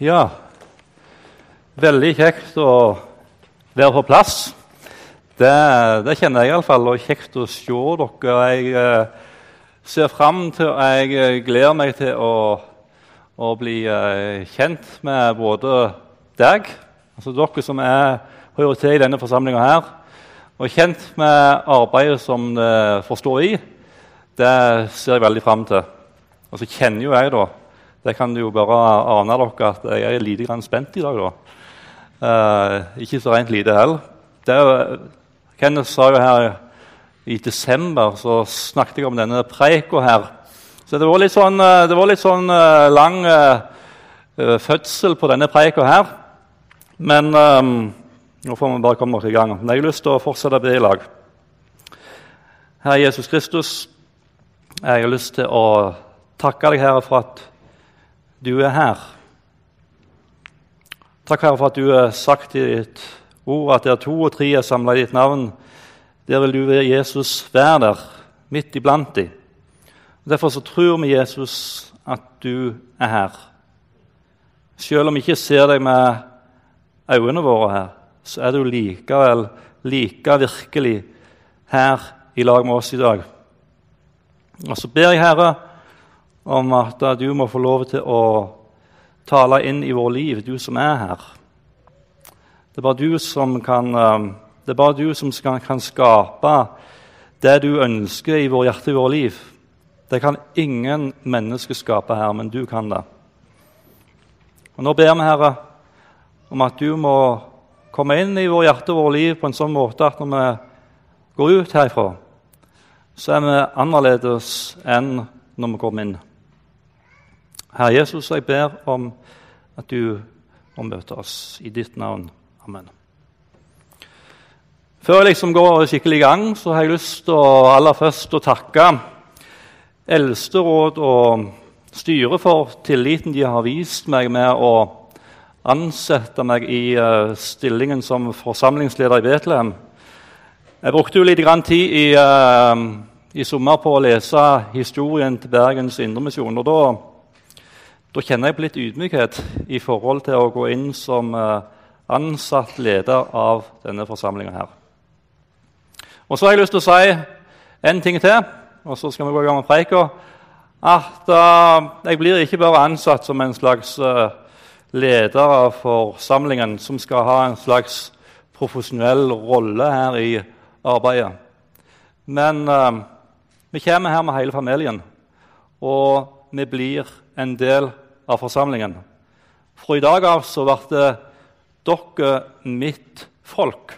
Ja, veldig kjekt å være på plass. Det, det kjenner jeg iallfall. Og kjekt å se dere. Jeg eh, ser fram til og jeg eh, gleder meg til å, å bli eh, kjent med både deg, altså dere som er, hører i denne forsamlinga her, og kjent med arbeidet som det forstår i. Det ser jeg veldig fram til. Og så kjenner jo jeg, da det kan du jo bare ane dere at jeg er lite grann spent i dag. da. Uh, ikke så rent lite heller. Kenneth sa jo her i desember så snakket jeg om denne preika her. Så det var litt sånn, eh, det var litt sånn uh, lang uh, fødsel på denne preika her. Men um, nå får vi bare komme oss i gang. Men jeg har lyst til å fortsette be i lag. Herre Jesus Kristus, jeg har lyst til å takke deg, Herre, for at du er her. Takk, Herre, for at du har sagt i ditt ord at det er to og tre er samla i ditt navn. Der vil du Jesus være der, midt iblant dem. Derfor så tror vi, Jesus, at du er her. Selv om vi ikke ser deg med øynene våre her, så er du likevel like virkelig her i lag med oss i dag. Og så ber jeg, Herre, om at du må få lov til å tale inn i vårt liv, du som er her. Det er bare du som kan, bare du som kan skape det du ønsker i vår hjerte i vårt liv. Det kan ingen mennesker skape her, men du kan det. Og Nå ber vi, Herre, om at du må komme inn i vår hjerte og vårt liv på en sånn måte at når vi går ut herfra, så er vi annerledes enn når vi kommer inn. Herre Jesus, jeg ber om at du må oss i ditt navn. Amen. Før jeg liksom går skikkelig i gang, så har jeg lyst til å aller først å takke Eldsteråd og styret for tilliten de har vist meg med å ansette meg i uh, stillingen som forsamlingsleder i Betlehem. Jeg brukte jo litt tid i, uh, i sommer på å lese historien til Bergens Indremisjon. og da da kjenner jeg på litt ydmykhet i forhold til å gå inn som eh, ansatt leder av denne forsamlinga her. Og så har jeg lyst til å si en ting til, og så skal vi gå i gang med preika. At uh, jeg blir ikke bare ansatt som en slags uh, leder av forsamlingen som skal ha en slags profesjonell rolle her i arbeidet. Men uh, vi kommer her med hele familien, og vi blir en del av forsamlingen. Fra i dag av så det dere mitt folk.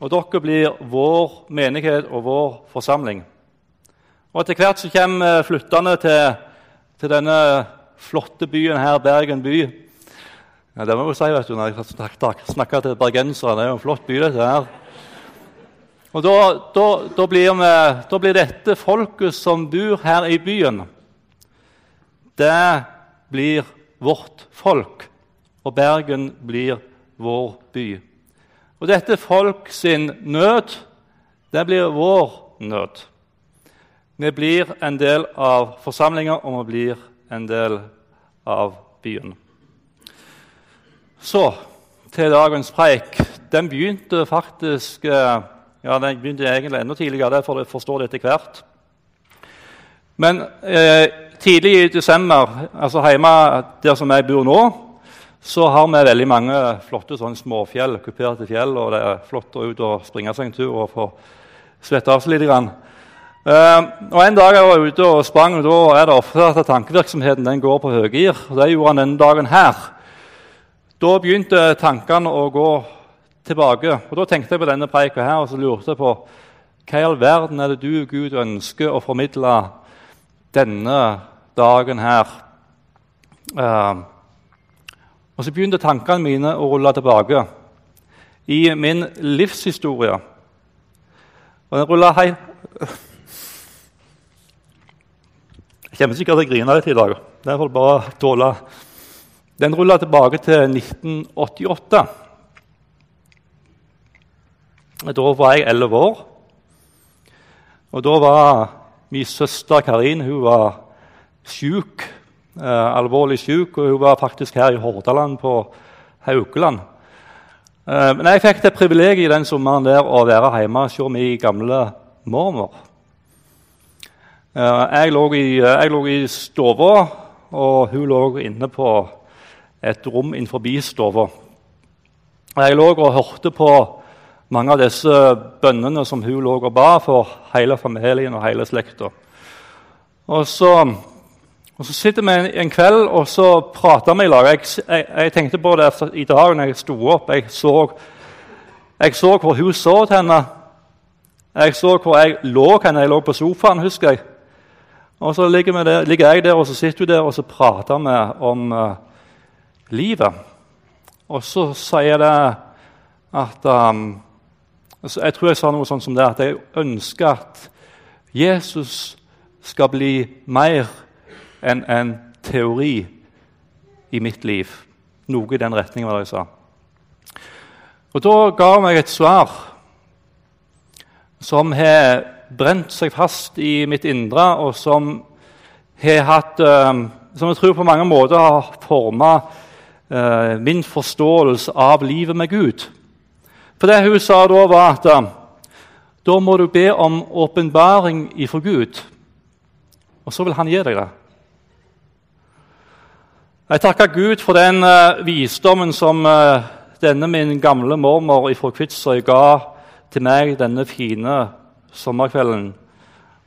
Og dere blir vår menighet og vår forsamling. Og Etter hvert så kommer flyttende til, til denne flotte byen her, Bergen by. Ja, det må jeg si vet du, når jeg snakker til bergensere. Det er jo en flott by, dette her. Og da, da, da, blir vi, da, blir dette folket som bor her i byen, det blir vårt folk, og Bergen blir vår by. Og dette folk sin nød, det blir vår nød. Vi blir en del av forsamlinga, og vi blir en del av byen. Så til dagens preik. Den begynte faktisk eh, ja, den begynte egentlig enda tidligere. Derfor forstår det etter hvert. Men eh, tidlig i desember, altså hjemme der som jeg bor nå, så har vi veldig mange flotte sånn småfjell, kuperte fjell. og Det er flott å ut og springe seg en tur og få svette av seg litt. Uh, og En dag jeg var ute og sprang, og da er det ofte at tankevirksomheten den går på høygir. Det gjorde han denne dagen her. Da begynte tankene å gå tilbake. og Da tenkte jeg på denne preika her, og så lurte jeg på hva i all verden er det du, Gud, ønsker å formidle denne dagen her. Uh, og så begynte tankene mine å rulle tilbake i min livshistorie. Og den rulla hei Jeg kommer sikkert til å grine litt i dag. Den får bare tåle. Den rulla tilbake til 1988. Da var jeg elleve år. Og da var min søster Karin hun var syk, eh, alvorlig syk, og hun var faktisk her i Hordaland, på Haukeland. Eh, men jeg fikk det privilegiet den sommeren der å være hjemme hos min gamle mormor. Eh, jeg lå i, jeg i stua, og hun lå inne på et rom innenfor stua. Jeg lå og hørte på mange av disse bønnene som hun lå og ba for hele familien og hele slekta. Og så, og så sitter vi en kveld og så prater vi i lag. Jeg, jeg, jeg, tenkte på det i dag når jeg sto opp. Jeg så, jeg så hvor hun så til henne. Jeg så hvor jeg lå henne. Jeg lå på sofaen, husker jeg. Og Så ligger, der, ligger jeg der, og så sitter hun der, og så prater vi om uh, livet. Og så sier det at um, Jeg tror jeg sa noe sånt som det at jeg ønsker at Jesus skal bli mer enn en teori i mitt liv. Noe i den retningen, var det jeg sa. Og Da ga hun meg et svar som har brent seg fast i mitt indre, og som har hatt um, Som jeg tror på mange måter har forma uh, min forståelse av livet med Gud. For det hun sa da, var at uh, da må du be om åpenbaring ifra Gud, og så vil han gi deg det. Jeg takker Gud for den uh, visdommen som denne min gamle mormor fra Kvitsøy ga til meg denne fine sommerkvelden,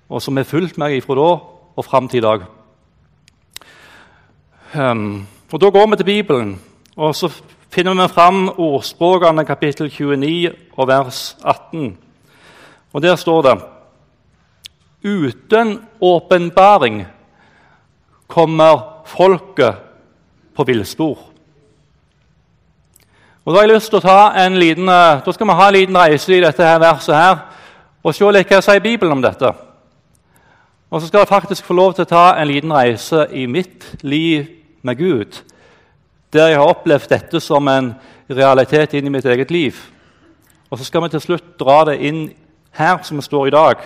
og som har fulgt meg ifra da og fram til i dag. Um, og Da går vi til Bibelen, og så finner vi fram ordspråkene kapittel 29 og vers 18. Og Der står det Uten åpenbaring kommer folket på villspor. Og Da har jeg lyst til å ta en liten, da skal vi ha en liten reise i dette her verset her, og se litt hva sier Bibelen om dette. Og så skal jeg faktisk få lov til å ta en liten reise i mitt liv med Gud, der jeg har opplevd dette som en realitet inn i mitt eget liv. Og så skal vi til slutt dra det inn her som vi står i dag.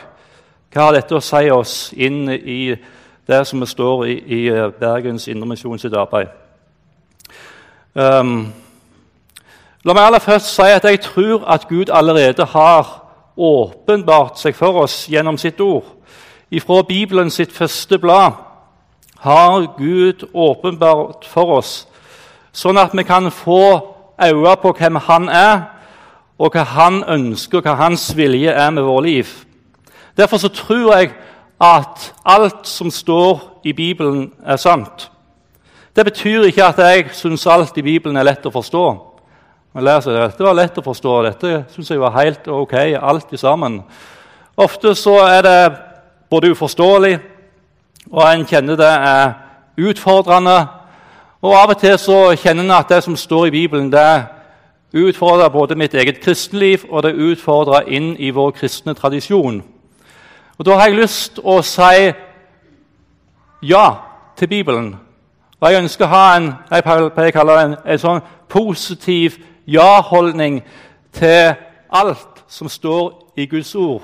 Hva har dette å si oss inn i det som vi står i, i eh, Bergens Indremisjon sitt arbeid? Um, La meg aller først si at jeg tror at Gud allerede har åpenbart seg for oss gjennom sitt ord. Ifra Bibelen sitt første blad har Gud åpenbart for oss, sånn at vi kan få øye på hvem Han er, og hva Han ønsker, og hva Hans vilje er med vårt liv. Derfor så tror jeg at alt som står i Bibelen, er sant. Det betyr ikke at jeg syns alt i Bibelen er lett å forstå. Men leser det. Dette var lett å forstå. Dette syns jeg var helt ok, alt sammen. Ofte så er det både uforståelig, og en kjenner det er utfordrende. Og av og til så kjenner en at det som står i Bibelen, det utfordrer både mitt eget kristenliv og det utfordrer inn i vår kristne tradisjon. Og Da har jeg lyst å si ja til Bibelen. Og Jeg ønsker å ha en jeg pleier å kalle det en, en sånn positiv ja-holdning til alt som står i Guds ord.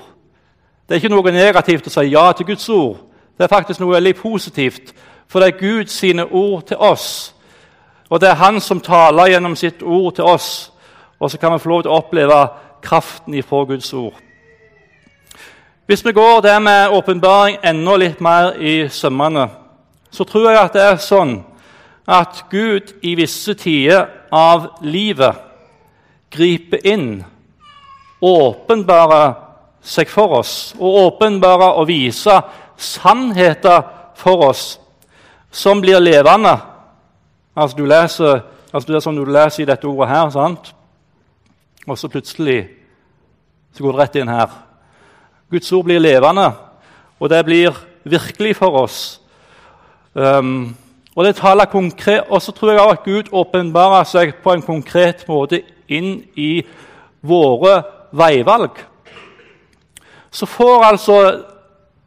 Det er ikke noe negativt å si ja til Guds ord. Det er faktisk noe veldig positivt, for det er Gud sine ord til oss. Og det er Han som taler gjennom sitt ord til oss, og så kan vi få lov til å oppleve kraften ifra Guds ord. Hvis vi går det med åpenbaring enda litt mer i sømmene, så tror jeg at det er sånn at Gud i visse tider av livet griper inn, åpenbare seg for oss og åpenbare og vise sannheter for oss som blir levende. Altså, du leser, altså Det er som du leser i dette ordet her, sant? og så plutselig så går det rett inn her. Guds ord blir levende, og det blir virkelig for oss. Um, og det taler konkret, og så tror jeg at Gud åpenbarer seg på en konkret måte inn i våre veivalg, så får altså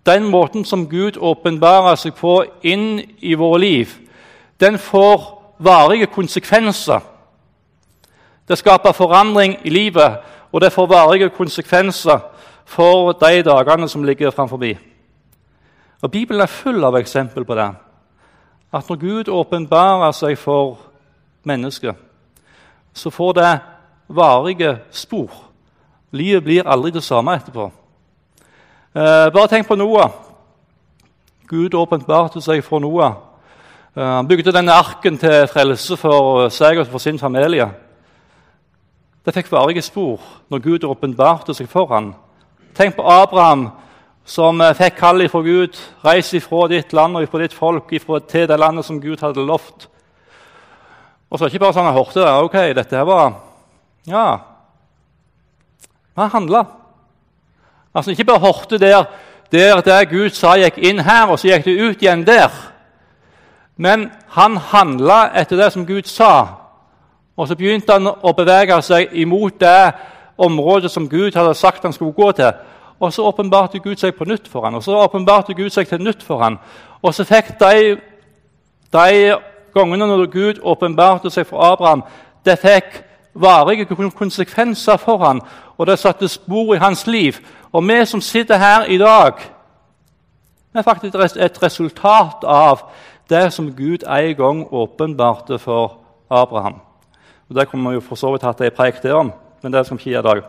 den måten som Gud åpenbarer seg på inn i våre liv, den får varige konsekvenser. Det skaper forandring i livet, og det får varige konsekvenser for de dagene som ligger framfor. Og Bibelen er full av eksempel på det. at når Gud åpenbarer seg for mennesket, så får det varige spor. Livet blir aldri det samme etterpå. Eh, bare tenk på Noah. Gud åpenbarte seg for Noah. Eh, han bygde denne arken til frelse for seg og for sin familie. Det fikk varige spor når Gud åpenbarte seg for ham. Tenk på Abraham, som eh, fikk kall fra Gud. Reis ifra ditt land og ifra ditt folk ifra til det landet som Gud hadde lovt. Og så ikke bare sånn han hørte det. Ok, dette her var Ja. Han handla. Altså Ikke bare hørte der, der det Gud sa, gikk inn her, og så gikk det ut igjen der. Men han handla etter det som Gud sa. Og så begynte han å bevege seg imot det området som Gud hadde sagt han skulle gå til. Og så åpenbarte Gud seg på nytt for han, og så åpenbarte Gud seg til nytt for han. Og så fikk de, de gangene når Gud åpenbarte seg for Abraham, det fikk varige konsekvenser for ham, og det satte spor i hans liv. Og vi som sitter her i dag, er faktisk et resultat av det som Gud en gang åpenbarte for Abraham. Og Det kunne vi jo for så vidt hatt ei preik der om, men det skal vi ikke gjøre i dag.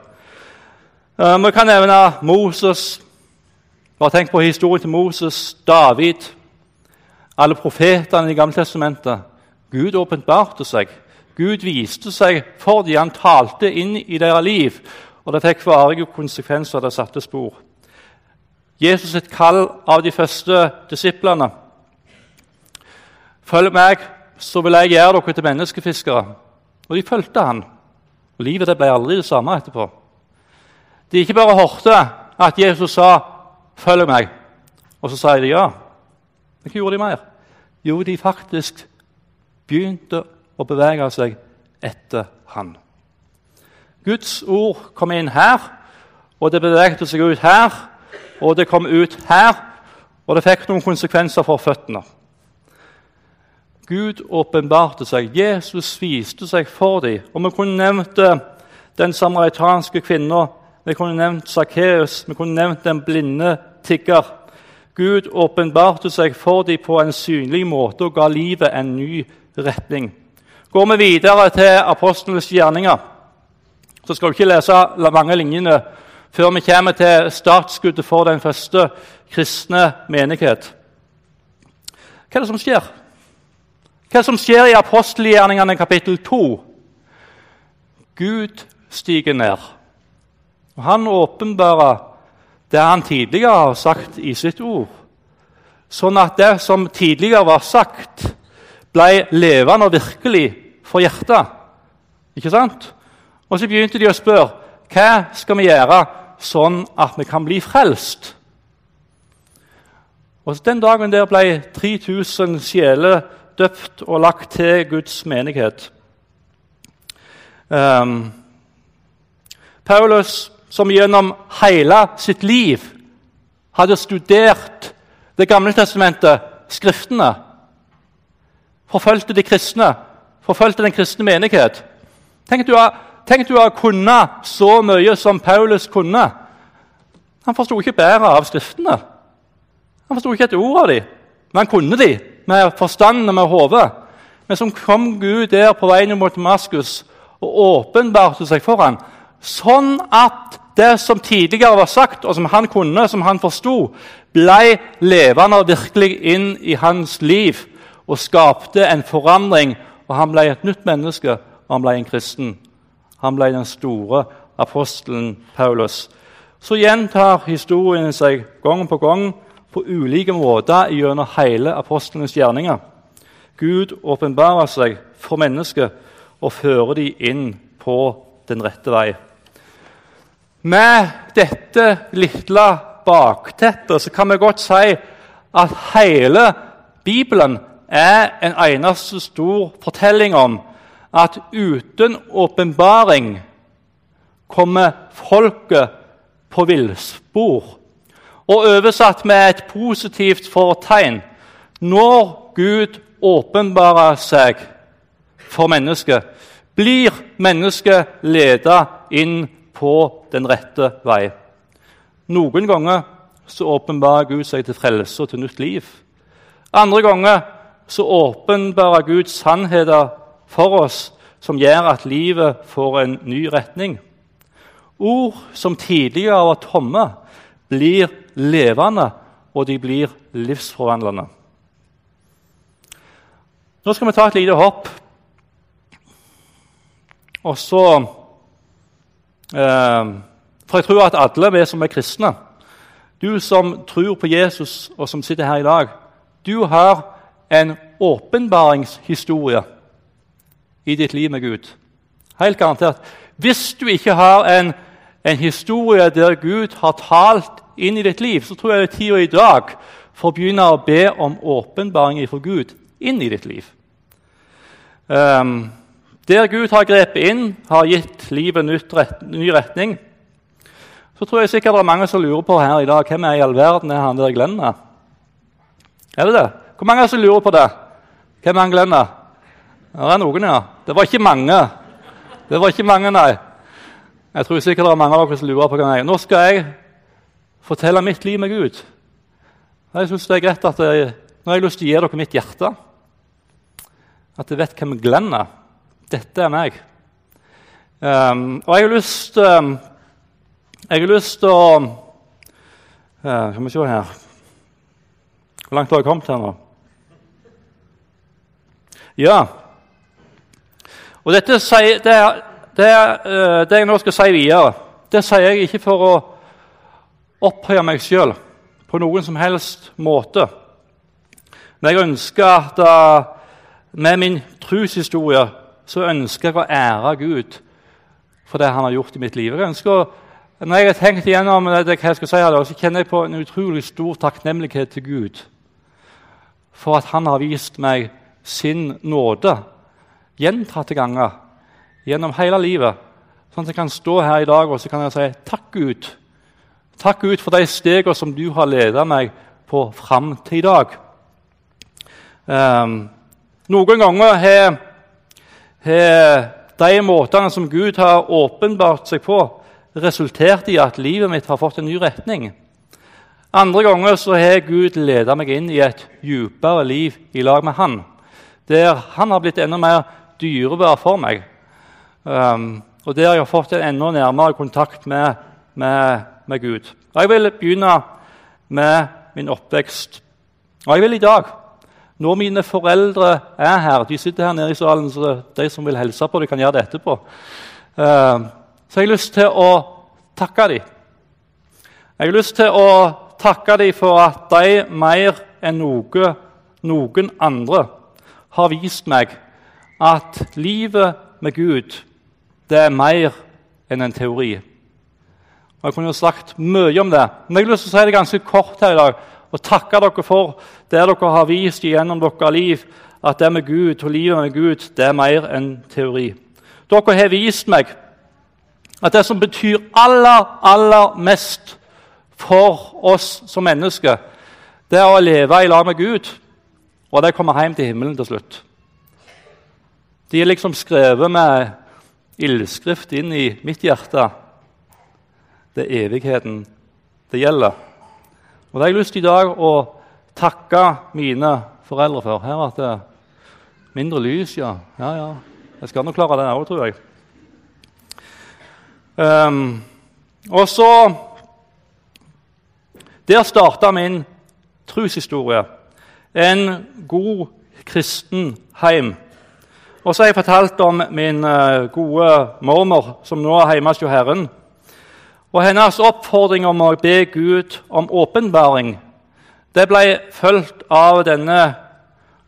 Uh, vi kan nevne Moses. Bare tenk på historien til Moses, David, alle profetene i Gamle testamentet. Gud åpenbarte seg. Gud viste seg for dem. Han talte inn i deres liv, og det fikk varige konsekvenser. Det satte spor. Jesus et kall av de første disiplene. Følg meg, så vil jeg gjøre dere til menneskefiskere. Og de fulgte han. Og Livet ble aldri det samme etterpå. De ikke bare hørte at Jesus sa 'følg meg', og så sa de ja. Men hva gjorde de mer? Jo, de faktisk begynte å bevege seg etter han. Guds ord kom inn her, og det bevegde seg ut her, og det kom ut her, og det fikk noen konsekvenser for føttene. Gud åpenbarte seg. Jesus viste seg for dem. Og Vi kunne nevnt eh, den samaritanske kvinna, vi kunne nevnt Sakkeus, vi kunne nevnt den blinde tigger. Gud åpenbarte seg for dem på en synlig måte og ga livet en ny retning. Går vi videre til apostlenes gjerninger, så skal vi ikke lese mange linjene før vi kommer til startskuddet for den første kristne menighet. Hva er det som skjer? Hva er det som skjer i apostelgjerningene kapittel 2? Gud stiger ned. Og Han åpenbarer det han tidligere har sagt i sitt ord, sånn at det som tidligere var sagt, ble levende og virkelig for hjertet. Ikke sant? Og så begynte de å spørre hva skal vi gjøre sånn at vi kan bli frelst. Og Den dagen der ble 3000 sjeler døpt og lagt til Guds menighet. Um, Paulus, som gjennom hele sitt liv hadde studert Det gamle testamentet, Skriftene, forfulgte de kristne, forfulgte den kristne menighet Tenk du Tenk du har kunnet så mye som Paulus kunne. Han forsto ikke bedre av Skriftene. Han forsto ikke et ord av dem, men han kunne dem med forstanden og med hodet. Men som kom Gud der på veien mot Damaskus og åpenbarte seg for ham, sånn at det som tidligere var sagt, og som han kunne, som han forsto, ble levende og virkelig inn i hans liv og skapte en forandring. Og Han ble et nytt menneske, og han ble en kristen. Han ble den store apostelen Paulus. Så gjentar historien seg gang på gang på ulike måter gjennom hele apostlenes gjerninger. Gud åpenbarer seg for mennesket og fører dem inn på den rette vei. Med dette lille bakteppet så kan vi godt si at hele Bibelen er en eneste stor fortelling om at uten åpenbaring kommer folket på villspor og oversatt med et positivt fortegn Når Gud åpenbarer seg for mennesket, blir mennesket ledet inn på den rette vei. Noen ganger så åpenbarer Gud seg til frelse og til nytt liv. Andre ganger så åpenbarer Gud sannheter for oss som gjør at livet får en ny retning. Ord som tidligere var tomme, blir levende, og de blir livsforvandlende. Nå skal vi ta et lite hopp. Og så eh, For jeg tror at alle vi som er kristne, du som tror på Jesus, og som sitter her i dag, du har en åpenbaringshistorie i ditt liv med Gud. Helt garantert. Hvis du ikke har en, en historie der Gud har talt inn i ditt liv, så tror jeg det er tida i dag for å begynne å be om åpenbaring fra Gud inn i ditt liv. Um, der Gud har grepet inn, har gitt livet rett, ny retning, så tror jeg sikkert det er mange som lurer på her i dag hvem er i all verden er han der Glenn er. Er det det? Hvor mange er som lurer på det? Hvem er Glenn er? Det er noen, ja. Det var ikke mange. Det var ikke mange, nei. Jeg tror sikkert det er mange av dere som lurer på hva jeg. Nå skal jeg fortelle mitt liv med Gud. Jeg synes det er greit at jeg, Nå har jeg lyst til å gi dere mitt hjerte. At jeg vet hvem Glenn er. Dette er meg. Um, og jeg har lyst um, Jeg har lyst til å uh, Skal vi se her Hvor langt har jeg kommet her nå? Ja. Og dette sier, det, det, uh, det jeg nå skal si videre, det sier jeg ikke for å opphøye meg sjøl på noen som helst måte. Men jeg ønsker at uh, med min troshistorie så ønsker jeg å ære Gud for det han har gjort i mitt liv. Jeg ønsker, når jeg har tenkt igjennom det, jeg skal si her, så kjenner jeg på en utrolig stor takknemlighet til Gud for at han har vist meg sin nåde gjentatte ganger gjennom hele livet. Sånn at jeg kan stå her i dag og så kan jeg si takk, Gud, Takk Gud for de stegene som du har ledet meg på fram til i dag. Um, noen ganger har, de måtene som Gud har åpenbart seg på, resultert i at livet mitt har fått en ny retning. Andre ganger så har Gud ledet meg inn i et dypere liv i lag med Han, der Han har blitt enda mer dyrebar for meg, um, og der jeg har fått en enda nærmere kontakt med, med med Gud. Og Jeg vil begynne med min oppvekst. Og jeg vil i dag, når mine foreldre er her De sitter her nede i salen, så de som vil hilse på de kan gjøre det etterpå. Uh, så jeg har lyst til å takke dem. Jeg har lyst til å takke dem for at de mer enn noe, noen andre har vist meg at livet med Gud det er mer enn en teori. Og Jeg kunne jo sagt mye om det, men jeg har lyst til å si det ganske kort her i dag. Og takke dere for det dere har vist gjennom deres liv, at det med Gud og livet med Gud det er mer enn teori. Dere har vist meg at det som betyr aller, aller mest for oss som mennesker, det er å leve i lag med Gud, og det kommer hjem til himmelen til slutt. De er liksom skrevet med ildskrift inn i mitt hjerte det er evigheten det gjelder. Og Det har jeg lyst til i dag å takke mine foreldre for. Her at det mindre lys, ja. Ja, ja. Jeg skal nå klare det òg, tror jeg. Um, og så Der starta min troshistorie. En god kristen heim. Og så har jeg fortalt om min uh, gode mormor, som nå er hjemme hos Herren. Og hennes oppfordring om å be Gud om åpenbaring det ble fulgt av denne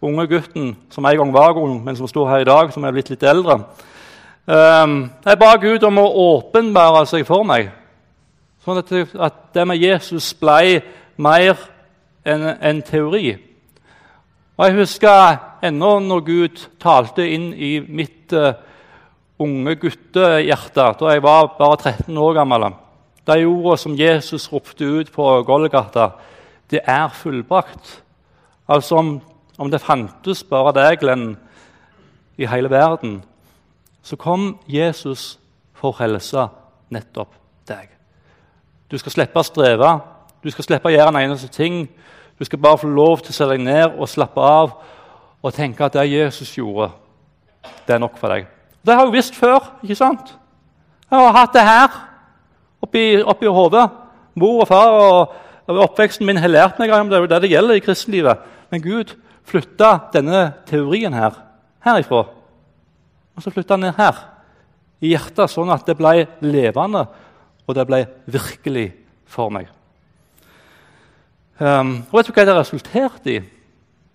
unge gutten som en gang var ung, men som står her i dag, som er blitt litt eldre. Um, jeg ba Gud om å åpenbare seg for meg, sånn at det med Jesus ble mer enn en teori. Og Jeg husker ennå når Gud talte inn i mitt uh, unge guttehjerte da jeg var bare 13 år gammel. De ordene som Jesus ropte ut på Golgata, det er fullbrakt. Altså om, om det fantes bare deg, Glenn, i hele verden, så kom Jesus for å helse nettopp deg. Du skal slippe å streve, du skal slippe å gjøre en eneste ting. Du skal bare få lov til å se deg ned og slappe av og tenke at det Jesus gjorde, det er nok for deg. Det har jeg visst før. ikke sant? Jeg har hatt det her oppi, oppi hodet. Mor og far og, oppveksten min har lært meg om det. det det gjelder i kristenlivet. Men Gud flytta denne teorien her herifra. Og så flytta han ned her, i hjertet, sånn at det ble levende, og det ble virkelig for meg. Um, og Vet du hva det resulterte i?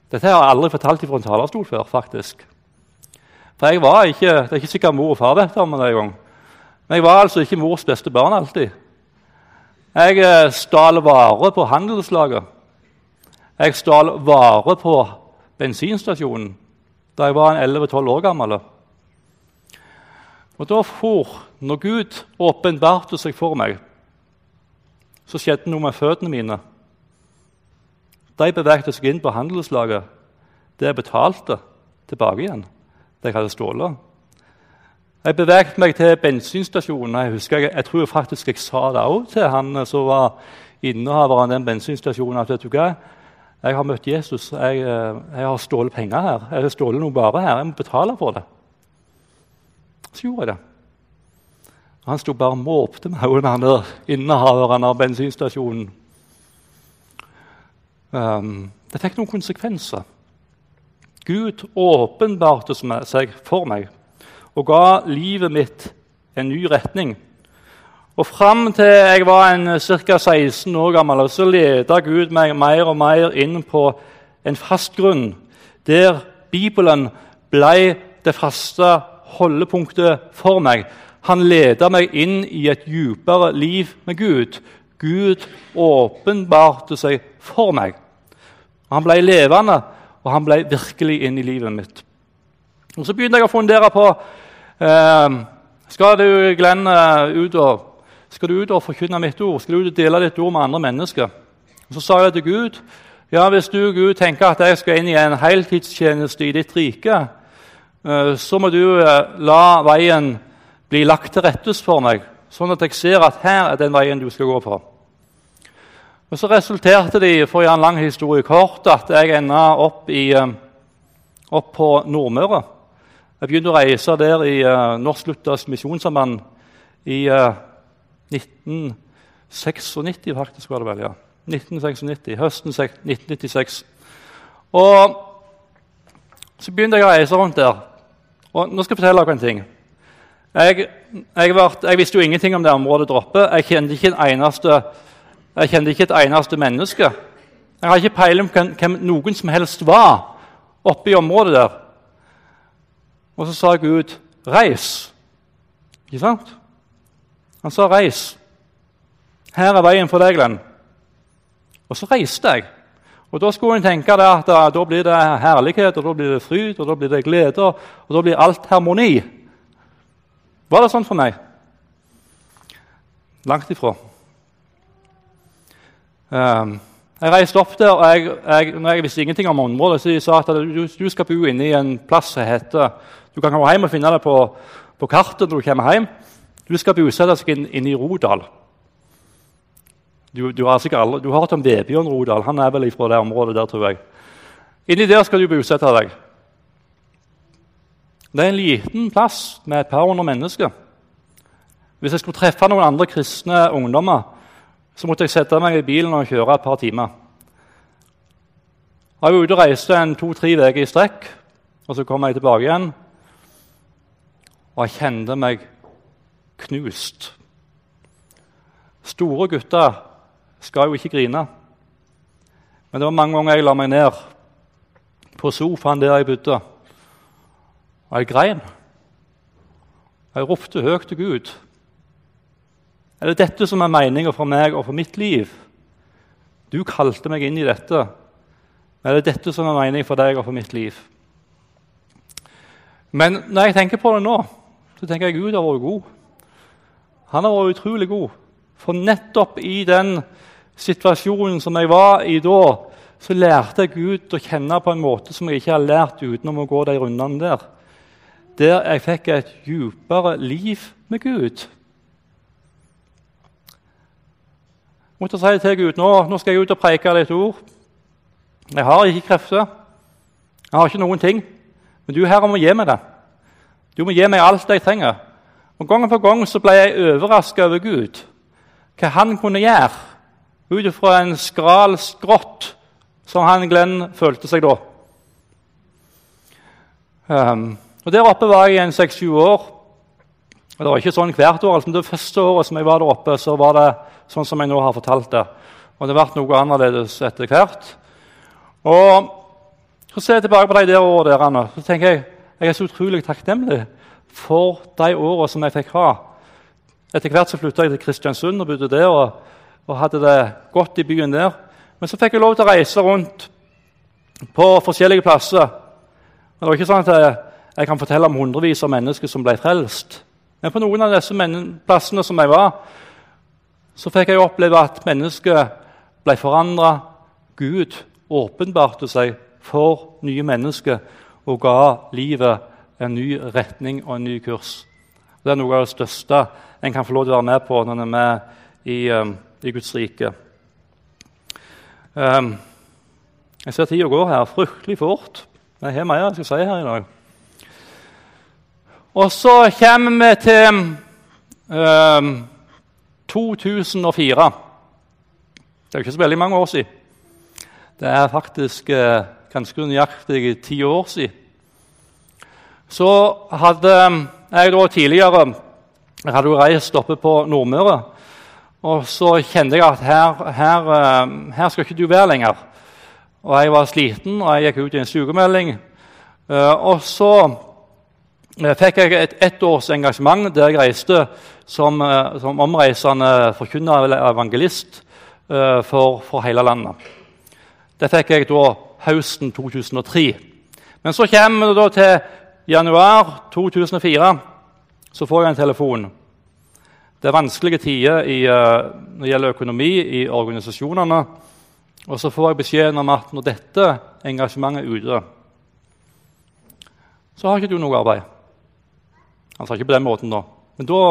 Dette har jeg aldri fortalt fra en talerstol før. faktisk. For jeg var ikke, Det er ikke sikkert mor og far vet om det engang. Men jeg var altså ikke mors beste barn alltid. Jeg eh, stal varer på handelslaget. Jeg stal varer på bensinstasjonen da jeg var 11-12 år gammel. Og da for, Når Gud åpenbarte seg for meg, så skjedde noe med føttene mine. De beveget seg inn på handelslaget. Det jeg betalte, tilbake igjen. Det jeg hadde stjålet. Jeg beveget meg til bensinstasjonen. Jeg husker, jeg, jeg tror faktisk jeg sa det òg til han som var innehaver av den bensinstasjonen. at vet du hva, jeg har møtt Jesus. Jeg, eh, jeg har stjålet penger her. Jeg har stjålet noe bare her. Jeg må betale for det. Så gjorde jeg det. Han sto bare og måpte meg, han innehaveren av bensinstasjonen. Um, det fikk noen konsekvenser. Gud åpenbarte seg for meg og ga livet mitt en ny retning. Og Fram til jeg var en ca. 16 år gammel, så leda Gud meg mer og mer inn på en fast grunn, der Bibelen ble det faste holdepunktet for meg. Han leda meg inn i et dypere liv med Gud. Gud åpenbarte seg for meg. Han ble levende, og han ble virkelig inn i livet mitt. Og Så begynte jeg å fundere på eh, skal du Glenn, eh, ut og, skal du ut og forkynne mitt ord. Skal du ut og dele ditt ord med andre mennesker? Og Så sa jeg til Gud ja, hvis du Gud, tenker at jeg skal inn i en heltidstjeneste i ditt rike, eh, så må du eh, la veien bli lagt til rettes for meg, sånn at jeg ser at her er den veien du skal gå på. Og Så resulterte det for å gjøre en lang historie kort, at jeg enda opp, i, eh, opp på Nordmøre. Jeg begynte å reise der i uh, Norsk Luthers Misjonssamband i uh, 1996, faktisk var det vel. ja. 1996, Høsten 1996. Og Så begynte jeg å reise rundt der. Og nå skal jeg fortelle dere en ting. Jeg, jeg, var, jeg visste jo ingenting om det området droppet. Jeg kjente ikke en eneste jeg kjente ikke et eneste menneske. Jeg har ikke peiling på hvem noen som helst var oppe i området der. Og så sa Gud 'reis'. Ikke sant? Han sa 'reis'. Her er veien for deg, Glenn. Og så reiste jeg. Og Da skulle en tenke at da, blir det herlighet, og da blir det fryd, og da blir det glede, og da blir alt harmoni. Var det sånn for meg? Langt ifra. Um, jeg reiste opp der, og jeg, jeg, når jeg visste ingenting om området, så de sa at du, du skal bo inne i en plass som heter Du kan komme hjem og finne det på, på kartet når du kommer hjem. Du skal bosette deg inne inn i Rodal. Du, du, har aldri, du har hørt om Vebjørn Rodal. Han er vel fra det området der, tror jeg. Inni der skal du bosette deg. Det er en liten plass med et par hundre mennesker. Hvis jeg skulle treffe noen andre kristne ungdommer så måtte jeg sette meg i bilen og kjøre et par timer. Jeg var ute og reiste en to-tre uker i strekk, og så kom jeg tilbake igjen. Og jeg kjente meg knust. Store gutter skal jo ikke grine. Men det var mange ganger jeg la meg ned på sofaen der jeg bodde, og jeg grein. Jeg ropte høyt til Gud. Er det dette som er meninga for meg og for mitt liv? Du kalte meg inn i dette. Er det dette som er meningen for deg og for mitt liv? Men når jeg tenker på det nå, så tenker jeg Gud har vært god. Han har vært utrolig god. For nettopp i den situasjonen som jeg var i da, så lærte jeg Gud å kjenne på en måte som jeg ikke har lært utenom å gå de rundene der. Der jeg fikk et djupere liv med Gud. Måtte si til Gud nå, nå skal jeg ut og preke ditt ord. Jeg har ikke krefter. Jeg har ikke noen ting, men du Herre må gi meg det. Du må gi meg alt jeg trenger. Og Gang på gang så ble jeg overraska over Gud, hva han kunne gjøre ut fra en skral skrått som han Glenn følte seg da. Um, og Der oppe var jeg i en seks-sju år. Og Det var ikke sånn hvert år. altså Det første året som jeg var der oppe, så var det sånn som jeg nå har fortalt det. Og det vært noe annerledes etter hvert. Og så ser jeg tilbake på de der årene så tenker jeg jeg er så utrolig takknemlig for de årene som jeg fikk ha. Etter hvert så flytta jeg til Kristiansund og bodde der og, og, hadde det godt i byen der. Men så fikk jeg lov til å reise rundt på forskjellige plasser. Men det var ikke sånn at jeg, jeg kan fortelle om hundrevis av mennesker som ble frelst. Men på noen av disse plassene som jeg var, så fikk jeg oppleve at mennesket ble forandra. Gud åpenbarte seg for nye mennesker og ga livet en ny retning og en ny kurs. Det er noe av det største en kan få lov til å være med på når en er med i, um, i Guds rike. Um, jeg ser tida går her fryktelig fort. Jeg har mer jeg skal si her i dag. Og så kommer vi til um, 2004. Det er ikke så veldig mange år siden. Det er faktisk eh, ganske nøyaktig ti år siden. Så hadde jeg da tidligere jeg hadde jo reist oppe på Nordmøre. Og så kjente jeg at her, her, uh, her skal ikke du være lenger. Og jeg var sliten, og jeg gikk ut i en sykemelding. Uh, og så Eh, fikk jeg et ettårs engasjement der jeg reiste som, eh, som omreisende forkynner eller evangelist uh, for, for, hele landet. Det fikk jeg da høsten 2003. Men så kommer det da til januar 2004. Så får jeg en telefon. Det er vanskelige tider i, når det gjelder økonomi i organisasjonene. Og så får jeg beskjeden om at når dette engasjementet er ute, så har ikke du noe arbeid. Han sa ikke på den måten, nå. Men da,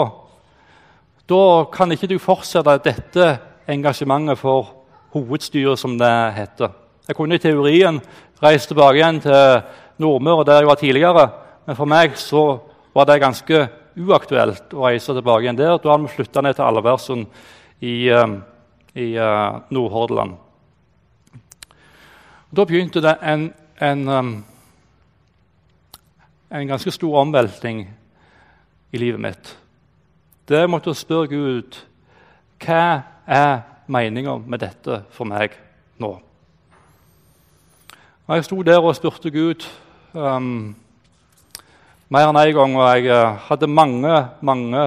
da kan ikke du fortsette dette engasjementet for hovedstyret, som det heter. Jeg kunne i teorien reist tilbake igjen til Nordmøre, der jeg var tidligere. Men for meg så var det ganske uaktuelt å reise tilbake igjen der. Da hadde vi flytta ned til Alversund i, eh, i uh, Nordhordland. Da begynte det en, en, um, en ganske stor omveltning i livet mitt. Det jeg spørre Gud hva er meninga med dette for meg nå. Jeg sto der og spurte Gud um, mer enn én en gang, og jeg uh, hadde mange, mange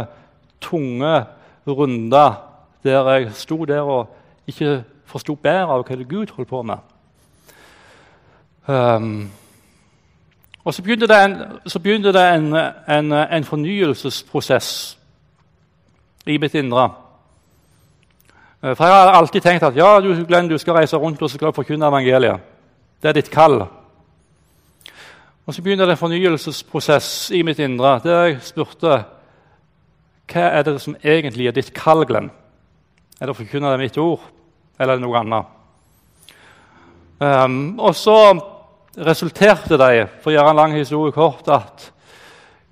tunge runder der jeg sto der og ikke forsto bedre av hva Gud holdt på med. Um, og så begynte det en, begynte det en, en, en fornyelsesprosess i mitt indre. Eh, for Jeg har alltid tenkt at ja, du, Glenn, du skal reise rundt og skal forkynne evangeliet. Det er ditt kall. Og Så begynte det en fornyelsesprosess i mitt indre der jeg spurte hva er det som egentlig er ditt kall, Glenn. Er det å forkynne det mitt ord, eller er det noe annet? Um, og så resulterte det for å gjøre en lang historie kort, at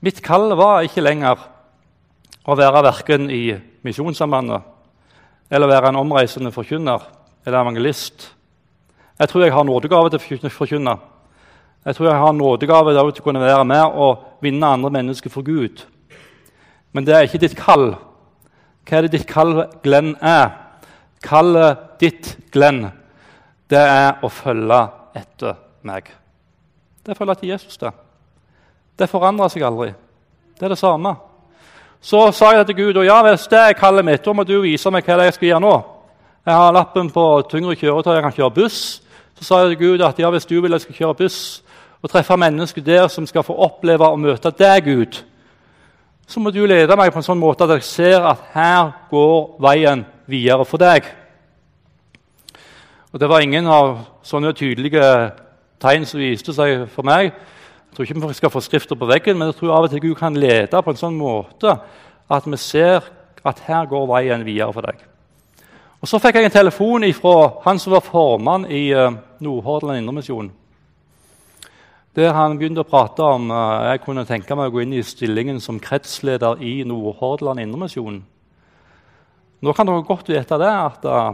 mitt kall var ikke lenger å være verken i Misjonssambandet eller være en omreisende forkynner eller evangelist. Jeg tror jeg har nådegave til å forkynne. Jeg tror jeg har nådegave til å kunne være med og vinne andre mennesker for Gud. Men det er ikke ditt kall. Hva er det ditt kall, Glenn, er? Kallet ditt, Glenn, det er å følge etter meg. Det er etter Jesus. Det Det forandrer seg aldri. Det er det samme. Så sa jeg til Gud og ja, hvis det er kallet mitt, da må du vise meg hva jeg skal gjøre nå. Jeg har lappen på tyngre kjøretøy, jeg kan kjøre buss. Så sa jeg til Gud at ja, hvis du vil jeg skal kjøre buss og treffe mennesker der som skal få oppleve og møte deg, Gud, så må du lede meg på en sånn måte at jeg ser at her går veien videre for deg. Og Det var ingen av sånne tydelige tegn som viste seg for meg. Jeg tror ikke vi skal få skrifter på veggen, men jeg tror av og til Gud kan lede på en sånn måte at vi ser at her går veien videre for deg. Og Så fikk jeg en telefon fra han som var formann i uh, Nordhordland Indremisjon. der han begynte å prate om uh, jeg kunne tenke meg å gå inn i stillingen som kretsleder i Nordhordland Indremisjon. Nå kan dere godt vite det at uh,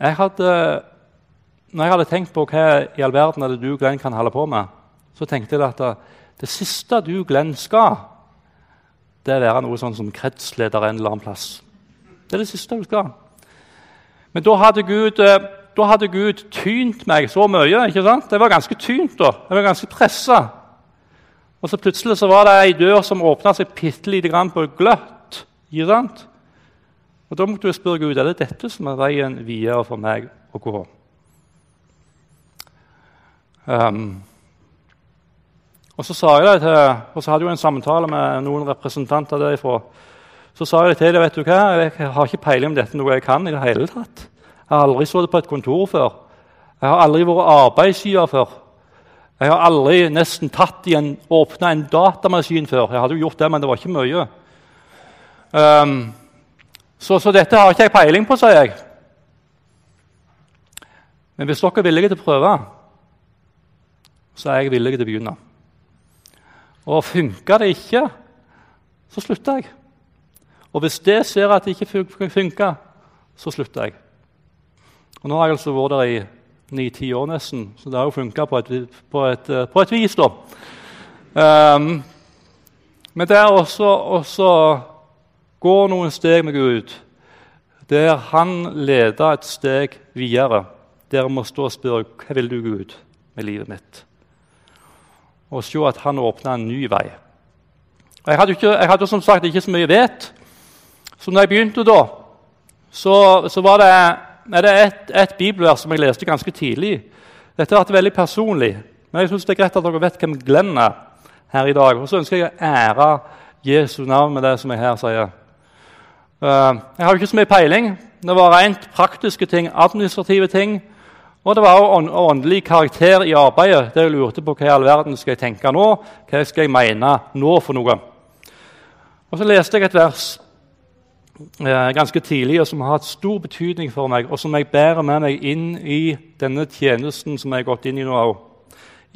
jeg hadde, når jeg hadde tenkt på hva i all verden er det du Glenn, kan holde på med, så tenkte jeg at det, det siste du Glenn skal, det er å være noe sånn som kretsleder en eller annen plass. Det er det siste du skal. Men da hadde Gud, da hadde Gud tynt meg så mye. ikke sant? Jeg var ganske tynt da. Jeg var ganske pressa. Og så plutselig så var det ei dør som åpna seg bitte lite grann på gløtt. ikke sant? Og Da måtte du spørre Gud er det dette som er veien videre for meg å gå. Um, og så sa jeg det til, og så hadde jeg en samtale med noen representanter derifra. Så sa jeg til dem vet du hva, jeg har ikke peiling om dette noe jeg kan. i det hele tatt. Jeg har aldri sittet på et kontor før. Jeg har aldri vært arbeidsgiver før. Jeg har aldri nesten tatt i en, åpna en datamaskin før. Jeg hadde jo gjort det, men det var ikke mye. Um, så, så, dette har ikke jeg peiling på, sier jeg. Men hvis dere er villige til å prøve, så er jeg villig til å begynne. Og funker det ikke, så slutter jeg. Og hvis det ser at det ikke funker, så slutter jeg. Og Nå har jeg altså vært der i ni-ti år nesten, så det har jo funka på, på, på, et vis. da. Um, men det er også, også gå noen steg med Gud, der han leder et steg videre. Der må stå og spørre hva vil du, Gud, med livet mitt? Og se at han åpna en ny vei. Jeg hadde, ikke, jeg hadde som sagt ikke så mye vett. Så når jeg begynte da, så, så var det det et, et bibelvers som jeg leste ganske tidlig. Dette har vært veldig personlig, men jeg synes det er greit at dere vet hvem Glenn er her i dag. Og så ønsker jeg å ære Jesu navn med det som jeg her sier. Uh, jeg har jo ikke så mye peiling. Det var rent praktiske ting, administrative ting. Og det var også åndelig karakter i arbeidet. der jeg lurte på hva i all verden skal jeg tenke nå. Hva skal jeg mene nå for noe? Og Så leste jeg et vers eh, ganske tidlig, og som har hatt stor betydning for meg, og som jeg bærer med meg inn i denne tjenesten som jeg har gått inn i nå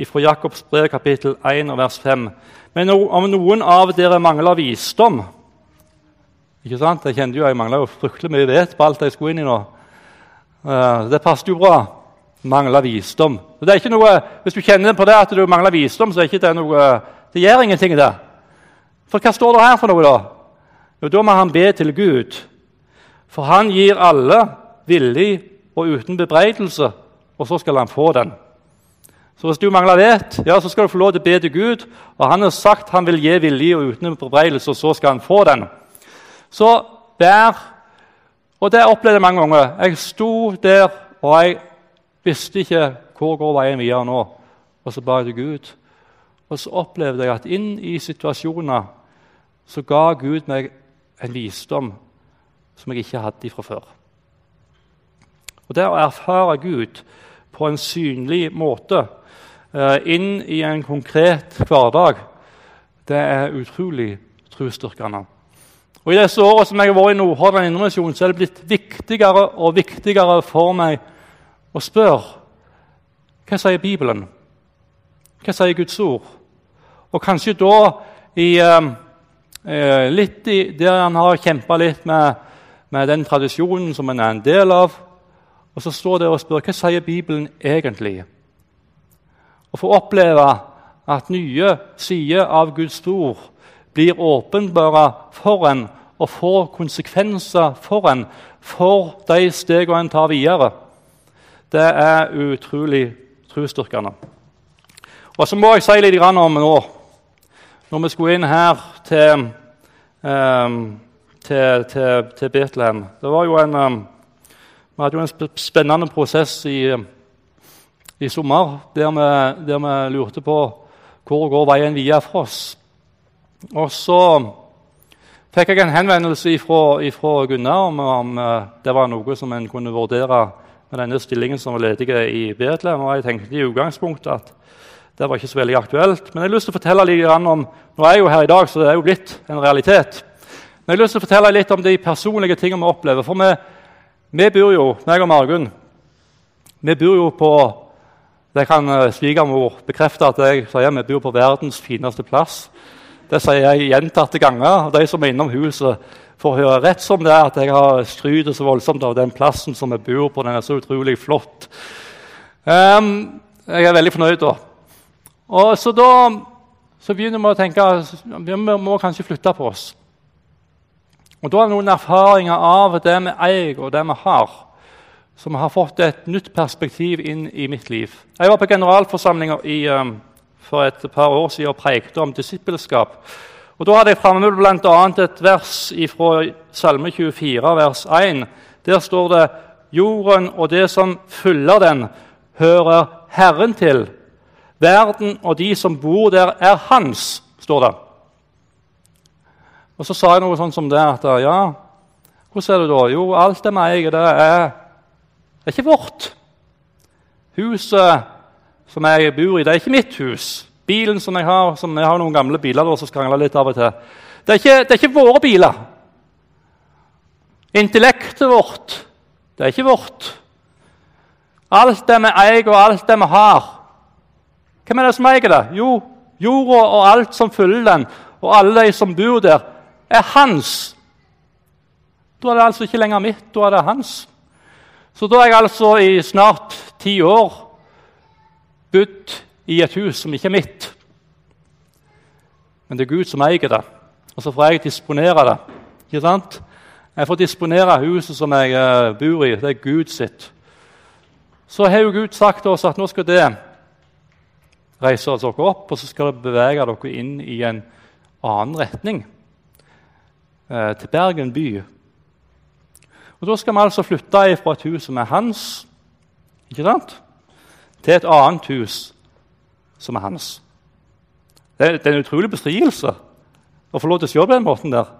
Fra Jakobs brev, kapittel 1, vers 5. Men om noen av dere mangler visdom ikke sant? Jeg kjente jo jeg mangla fryktelig mye vett på alt jeg skulle inn i nå. Uh, det passet jo bra. Mangler visdom. Så det er ikke noe, Hvis du kjenner på det at du mangler visdom, så er ikke det noe, det gjør ingenting. det. For hva står det her for noe, da? Jo, da må han be til Gud. For han gir alle villig og uten bebreidelse, og så skal han få den. Så hvis du mangler vett, ja, så skal du få lov til å be til Gud. Og han har sagt han vil gi villig og uten bebreidelse, og så skal han få den. Så der, Og det opplevde jeg mange ganger. Jeg sto der, og jeg visste ikke hvor går veien videre nå. Og så ba jeg til Gud. Og så opplevde jeg at inn i situasjoner så ga Gud meg en visdom som jeg ikke hadde fra før. Og Det å erfare Gud på en synlig måte eh, inn i en konkret hverdag, det er utrolig trosstyrkende. Og I disse årene som jeg har vært i Nordhordland Indremisjon, så er det blitt viktigere og viktigere for meg å spør hva sier Bibelen? Hva sier Guds ord? Og kanskje da i eh, Eh, litt i, der han har kjempa litt med, med, den tradisjonen som han er en del av. Og så står det og spør hva sier Bibelen egentlig? Og få oppleve at nye sider av Guds ord blir åpenbare for en og får konsekvenser for en for de stegene en tar videre, det er utrolig trosstyrkende. Og så må jeg si litt om nå når vi skulle inn her til, um, til, til, til Betlehem Det var jo en um, Vi hadde jo en spennende prosess i, i sommer der vi, der vi, lurte på hvor går veien videre for oss. Og så fikk jeg en henvendelse fra Gunnar om, om uh, det var noe som en kunne vurdere med denne stillingen som var ledig i Betlehem. Og jeg tenkte i utgangspunktet at det var ikke så veldig aktuelt. Men jeg har lyst til å fortelle litt om, Nå er jeg jo her i dag, så det er jo blitt en realitet. Men jeg har lyst til å fortelle litt om de personlige tingene vi opplever. For vi, vi bor jo, meg og Margunn, vi bor jo på Det kan uh, svigermor bekrefte at jeg sier vi bor på verdens fineste plass. Det sier jeg gjentatte ganger. og De som er innom huset, får høre rett som det er at jeg har skryter så voldsomt av den plassen som jeg bor på. Den er så utrolig flott. Um, jeg er veldig fornøyd da. Og så da så begynner vi å tenke vi må kanskje flytte på oss. Og Da er det noen erfaringer av det vi eier og det vi har, som har fått et nytt perspektiv inn i mitt liv. Jeg var på generalforsamlinga um, for et par år siden og prekte om disippelskap. Og Da hadde jeg framme bl.a. et vers fra Salme 24, vers 1. Der står det Jorden og det som fyller den, hører Herren til. Verden og de som bor der, er hans, står det. Og Så sa jeg noe sånn som det at ja, hvordan er det da? Jo, alt det vi eier, det er, er ikke vårt. Huset som jeg bor i, det er ikke mitt hus. Bilen som jeg har, som jeg har noen gamle biler som skrangler litt av og til, det er, ikke, det er ikke våre biler. Intellektet vårt, det er ikke vårt. Alt det vi eier, og alt det vi har, hvem er det som eier det? Jo, jorda og alt som fyller den, og alle de som bor der, er hans. Da er det altså ikke lenger mitt, da er det hans. Så da er jeg altså i snart ti år bodd i et hus som ikke er mitt. Men det er Gud som eier det, og så får jeg disponere det. Ikke sant? Jeg får disponere huset som jeg uh, bor i. Det er Gud sitt. Så har jo Gud sagt til oss at nå skal det reise dere opp, og så skal det bevege dere inn i en annen retning, eh, til Bergen by. Og Da skal vi altså flytte fra et hus som er hans, ikke sant? til et annet hus som er hans. Det er, det er en utrolig befrielse å få lov til å se på den måten der.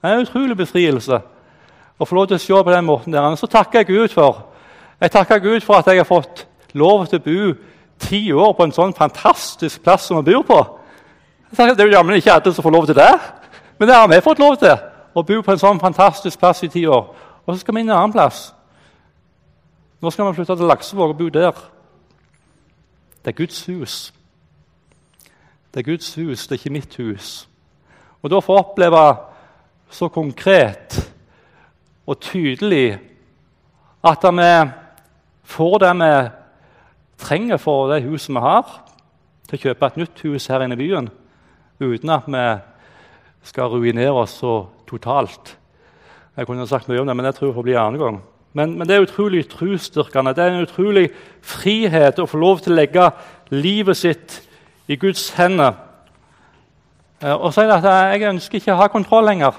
Det er en utrolig befrielse å få lov til å se på den måten der. Og så takker jeg Gud for Jeg takker Gud for at jeg har fått lov til å bo ti år på en sånn fantastisk plass som vi bor på. Det er jo jammen ikke alle som får lov til det, men det har vi fått lov til. Å bo på en sånn fantastisk plass i ti år. Og så skal vi inn en annen plass. Nå skal vi flytte til Laksevåg og bo der. Det er Guds hus. Det er Guds hus, det er ikke mitt hus. Og da får jeg oppleve så konkret og tydelig at vi får det vi trenger for det huset vi har, til å kjøpe et nytt hus her inne i byen, uten at vi skal ruinere oss så totalt. Jeg kunne sagt mye om det, men jeg tror det får bli en annen gang. Men, men, det er utrolig trosstyrkende. Det er en utrolig frihet å få lov til å legge livet sitt i Guds hender. Eh, og si at jeg ønsker ikke å ha kontroll lenger.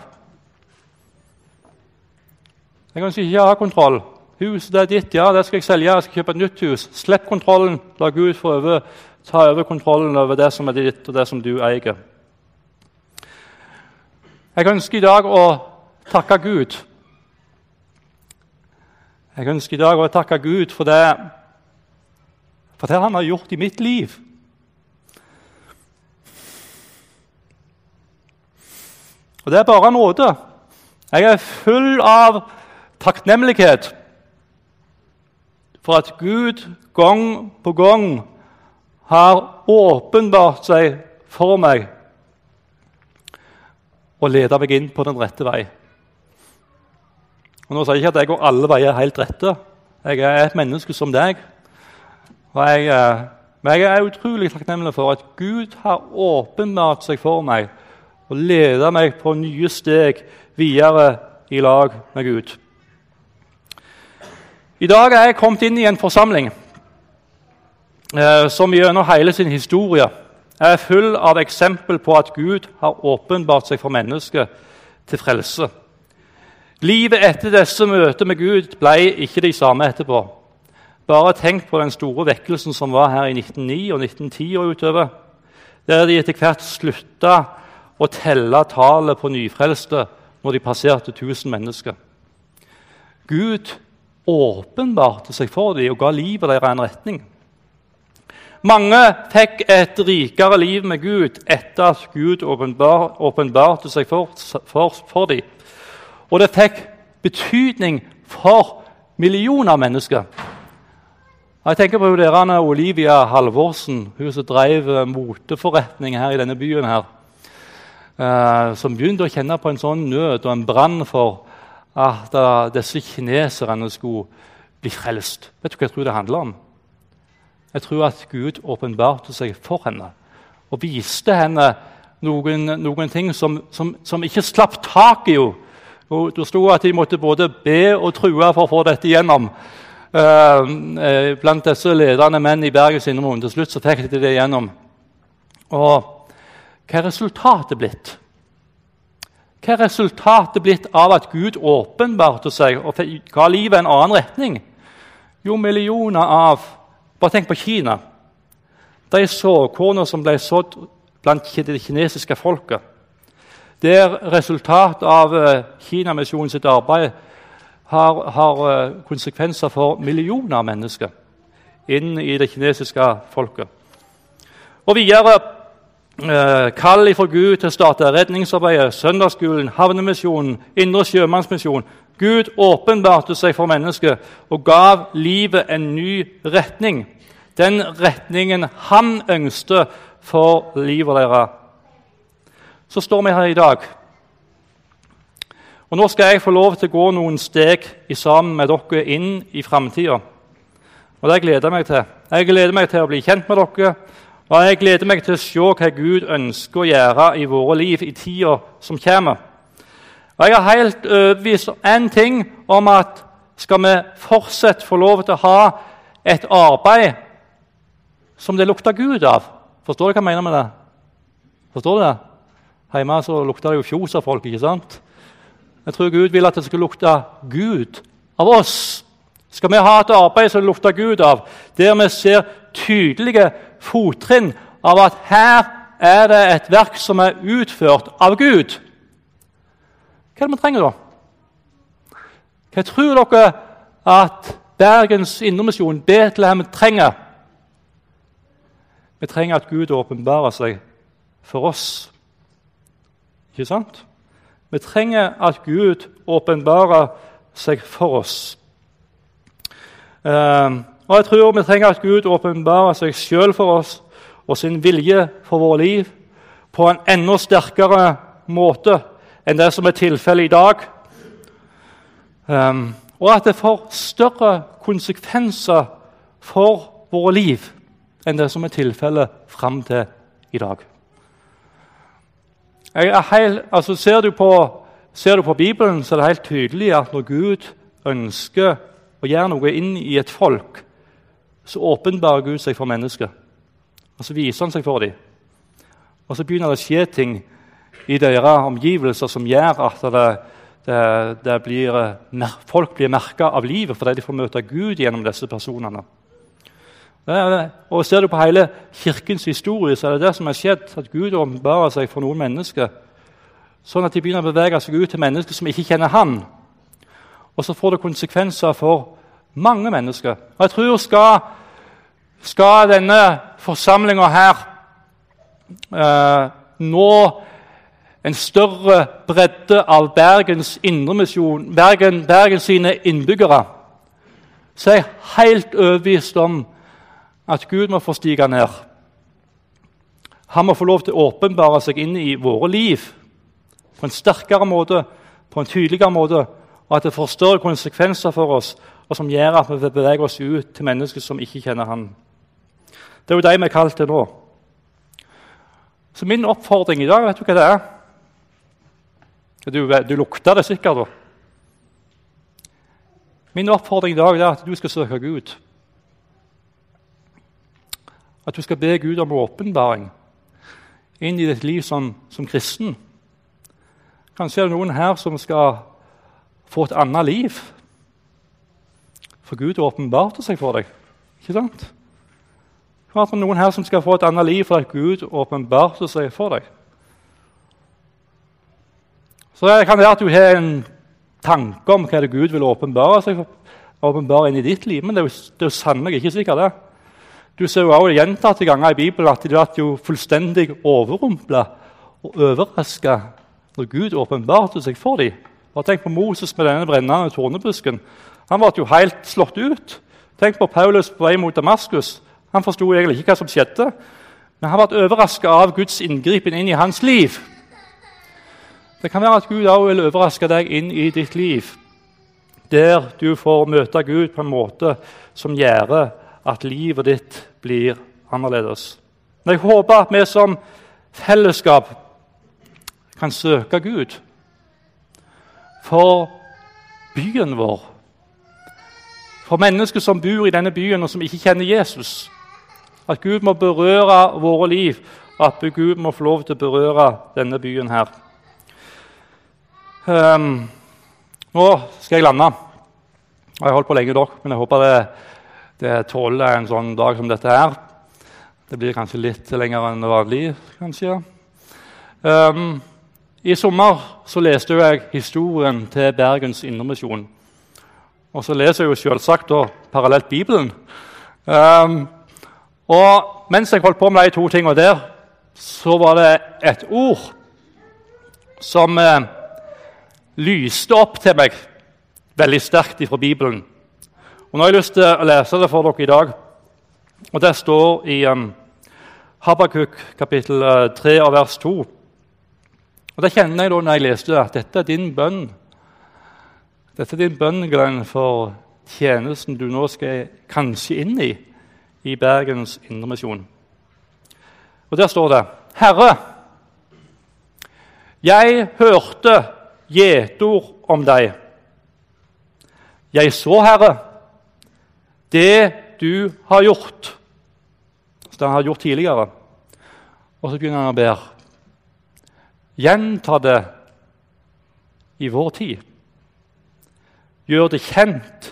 Jeg ønsker ikke å ha kontroll. Huset er ditt, ja, det skal jeg selge. Jeg skal kjøpe et nytt hus. Slipp kontrollen. La Gud få over, ta over kontrollen over det som er ditt, og det som du eier. Jeg ønsker i dag å takke Gud. Jeg ønsker i dag å takke Gud for det, for det han har gjort i mitt liv. Og det er bare nåde. Jeg er full av takknemlighet for at Gud gang på gang har åpenbart seg for meg og leda meg inn på den rette vei. Og Nå sier jeg ikke at jeg går alle veier helt rette. Jeg er et menneske som deg. Og jeg, eh, men jeg er utrolig takknemlig for at Gud har åpenbart seg for meg og ledet meg på nye steg videre i lag med Gud. I dag er jeg kommet inn i en forsamling eh, som gjennom hele sin historie er full av eksempel på at Gud har åpenbart seg for mennesket til frelse. Livet etter disse møtene med Gud ble ikke de samme etterpå. Bare tenk på den store vekkelsen som var her i 1909 og 1910 og utover, der de etter hvert slutta å telle tallet på nyfrelste når de passerte 1000 mennesker. Gud åpenbarte seg for dem og ga livet deres en retning. Mange fikk et rikere liv med Gud etter at Gud åpenbar, åpenbarte seg for, for, for, dem. Og det fikk betydning for millioner av mennesker. Jeg tenker på hun der Olivia Halvorsen, hun som drev eh, moteforretning her i denne byen. her, eh, Som begynte å kjenne på en sånn nød og en brann for at uh, disse kineserne skulle bli frelst. Vet du hva jeg tror det handler om? Jeg tror at Gud åpenbarte seg for henne og viste henne noen, noen ting som, som, som, ikke slapp tak i henne. Det sto at de måtte både be og true for å få dette igjennom. Uh, blant disse ledende menn i Bergens Indremoen. Til slutt så fikk de det igjennom. Og hva er resultatet blitt? Hva er resultatet blitt av at Gud åpenbarte seg og ga livet en annen retning? Jo, millioner av Bare tenk på Kina. De såkornene som ble sådd blant det kinesiske folket. Det resultatet av uh, Kinamisjonen sitt arbeid har, har uh, konsekvenser for millioner av mennesker inn i det kinesiske folket. Og videre uh, kall fra Gud til å starte redningsarbeidet, søndagsskolen, havnemisjonen, Indre sjømannsmisjon. Gud åpenbarte seg for mennesket og gav livet en ny retning. Den retningen han ønsket for livet deres. Så står vi her i dag. Og Nå skal jeg få lov til å gå noen steg sammen med dere inn i framtida. Og det gleder jeg meg til. Jeg gleder meg til å bli kjent med dere. Og jeg gleder meg til å se hva Gud ønsker å gjøre i våre liv i tida som kommer. Og Jeg er helt overbevist om én ting om at skal vi fortsatt få lov til å ha et arbeid som det lukter Gud av Forstår du hva jeg mener med det? Forstår du det? Hjemme så lukter det jo fjos av folk. ikke sant? Jeg tror Gud vil at det skal lukte Gud av oss. Skal vi ha et arbeid som lukter Gud av, der vi ser tydelige fottrinn av at her er det et verk som er utført av Gud Hva er det vi trenger da? Hva tror dere at Bergens Indremisjon, Betlehem, trenger? Vi trenger at Gud åpenbarer seg for oss. Ikke sant? Vi trenger at Gud åpenbarer seg for oss. Uh, og jeg tror vi trenger at Gud åpenbarer seg sjøl for oss og sin vilje for vårt liv på en enda sterkere måte enn det som er tilfellet i dag. Um, og at det får større konsekvenser for våre liv enn det som er tilfellet fram til i dag. Helt, altså ser, du på, ser, du på, Bibelen, så er det helt tydelig at når Gud ønsker å gjøre noe inn i et folk, så åpenbarer Gud seg for mennesker. Og Så viser han seg for dem. Og så begynner det å skje ting i deres omgivelser som gjør at det, det, det blir, folk blir merka av livet fordi de får møte Gud gjennom disse personene. Og Ser du på hele Kirkens historie, så er det det som har skjedd. At Gud åpenbarer seg for noen mennesker, sånn at de begynner å bevege seg ut til mennesker som ikke kjenner Han. Og så får det konsekvenser for mange mennesker. Og jeg tror skal, skal denne forsamlinga her eh, nå en større bredde av Bergens indremisjon, Bergen, Bergen innbyggere, så er jeg helt overbevist om at Gud må få stige ned. Han må få lov til å åpenbare seg inn i våre liv på en sterkere måte, på en tydeligere måte, og at det får større konsekvenser for oss, og som gjør at vi beveger oss ut til mennesker som ikke kjenner Han. Det er jo de vi er kalt til nå. Så min oppfordring i dag, vet du hva det er? Du, du lukter det sikkert. da. Min oppfordring i dag er at du skal søke Gud. At du skal be Gud om åpenbaring inn i ditt liv som, som kristen. Kanskje er det noen her som skal få et annet liv. For Gud åpenbarte seg for deg. Ikke sant? Kanskje det noen her som skal få et annet liv fordi Gud åpenbarte seg for deg. Så det kan være at du har en tanke om hva det Gud vil åpenbare seg for, åpenbare inn i ditt liv, men det er jo, det jo sannelig ikke sikkert. det. Du ser jo også gjentatte ganger i Bibelen at de ble fullstendig overrumpla og overraska når Gud åpenbarte seg for dem. Bare tenk på Moses med denne brennende tornebusken. Han ble jo helt slått ut. Tenk på Paulus på vei mot Damaskus. Han forsto egentlig ikke hva som skjedde, men han ble overraska av Guds inngripen inn i hans liv. Det kan være at Gud også vil overraske deg inn i ditt liv, der du får møte Gud på en måte som gjør at livet ditt blir annerledes. Men jeg håper at vi som fellesskap kan søke Gud for byen vår. For mennesker som bor i denne byen og som ikke kjenner Jesus. At Gud må berøre våre liv, og at Gud må få lov til å berøre denne byen her. Um, nå skal jeg lande. Jeg har holdt på lenge, dere, men jeg håper det, det tåler en sånn dag som dette her. Det blir kanskje litt lenger enn vanlig, kanskje. Um, I sommer så leste jeg historien til Bergens Indremisjon. Og så leser jeg jo selvsagt da, parallelt Bibelen. Um, og mens jeg holdt på med de to tingene der, så var det et ord som eh, lyste opp til meg veldig sterkt ifra Bibelen. Og Nå har jeg lyst til å lese det for dere i dag. Og Det står i um, Habakuk kapittel 3 og vers 2. Og Det kjenner jeg da når jeg leste det, at dette er din bønn. Dette er din bønn, Glenn, for tjenesten du nå skal kanskje inn i i Bergens Indremisjon. Og Der står det Herre, jeg hørte gjetord om deg. Jeg så, Herre, det du har gjort det han har gjort tidligere. Og så begynner han å be. Gjenta det i vår tid. Gjør det kjent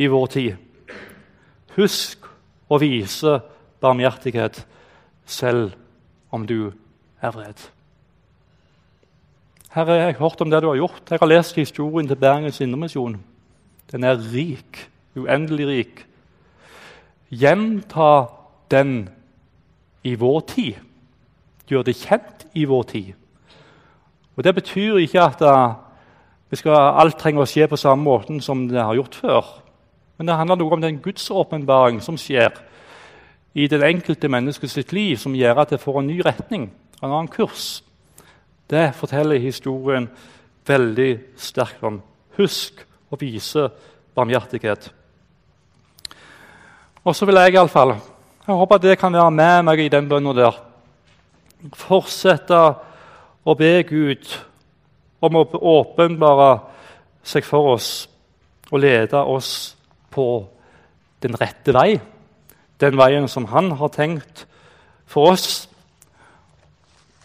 i vår tid. Husk å vise barmhjertighet selv om du er. Herre, jeg har hørt om det du har gjort. Jeg har lest historien til Bergens Indremisjon. Den er rik, uendelig rik. Gjenta den i vår tid. Gjør det kjent i vår tid. Og Det betyr ikke at uh, skal, alt trenger å skje på samme måten som det har gjort før. Men det handler noe om den gudsåpenbaring som skjer i det enkelte menneskets liv, som gjør at det får en ny retning, en annen kurs. Det forteller historien veldig sterkt om. Husk å vise barmhjertighet. Og så vil jeg iallfall jeg håper det kan være med meg i den bønnen der. Fortsette å be Gud om å åpenbare seg for oss og lede oss på den rette vei. Den veien som han har tenkt for oss.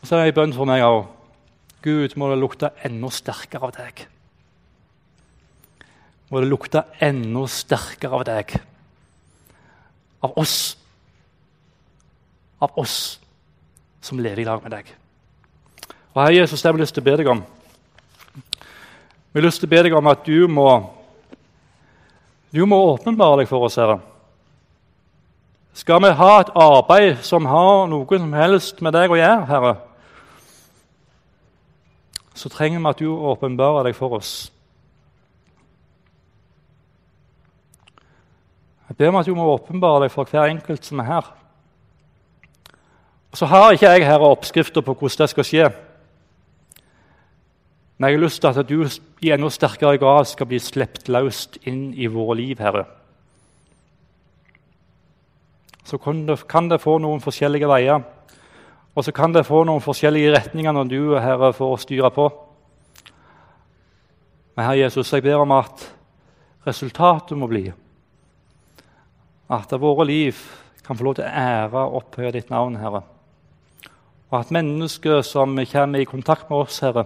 Og så er det en bønn for meg òg. Gud, må det lukte enda sterkere av deg. Må det lukte enda sterkere av deg. Av oss av oss som lever i lag med deg. Og Herre Jesus, det har vi lyst til å be deg om. Vi har lyst til å be deg om at du må, du må åpenbare deg for oss, Herre. Skal vi ha et arbeid som har noe som helst med deg å gjøre, Herre, så trenger vi at du åpenbarer deg for oss. Jeg ber om at du må åpenbare deg for hver enkelt som er her. Så har ikke jeg her oppskrifter på hvordan det skal skje. Men jeg har lyst til at du i enda sterkere grad skal bli sluppet løst inn i våre liv, Herre. Så kan det, kan det, få noen forskjellige veier, og så kan det få noen forskjellige retninger når du, Herre, får styre på. Men Herre Jesus, jeg ber om at resultatet må bli at våre liv kan få lov til å ære og opphøye ditt navn, Herre. Og at mennesker som kommer i kontakt med oss, Herre,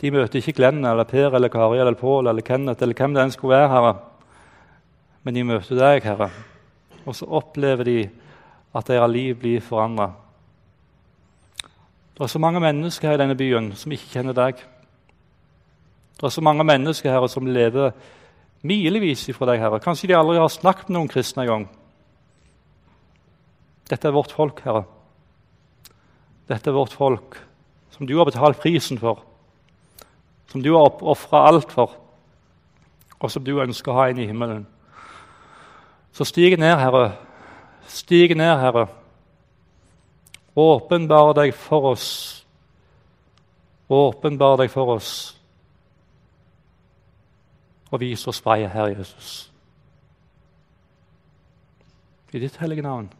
de møter ikke Glenn eller Per eller Kari eller Pål eller Kenneth eller hvem det enn skulle være, Herre. Men de møter deg, Herre. Og så opplever de at deres liv blir forandra. Det er så mange mennesker her i denne byen som ikke kjenner deg. Det er så mange mennesker her som lever milevis ifra deg, Herre. Kanskje de aldri har snakket med noen kristne engang. Dette er vårt folk, Herre. Dette er vårt folk, som du har betalt prisen for, som du har ofra alt for, og som du ønsker å ha inn i himmelen. Så stig ned, Herre. Stig ned, Herre. Åpenbar deg for oss. Åpenbar deg for oss. Og vis oss veien, Herre Jesus. I ditt hellige navn.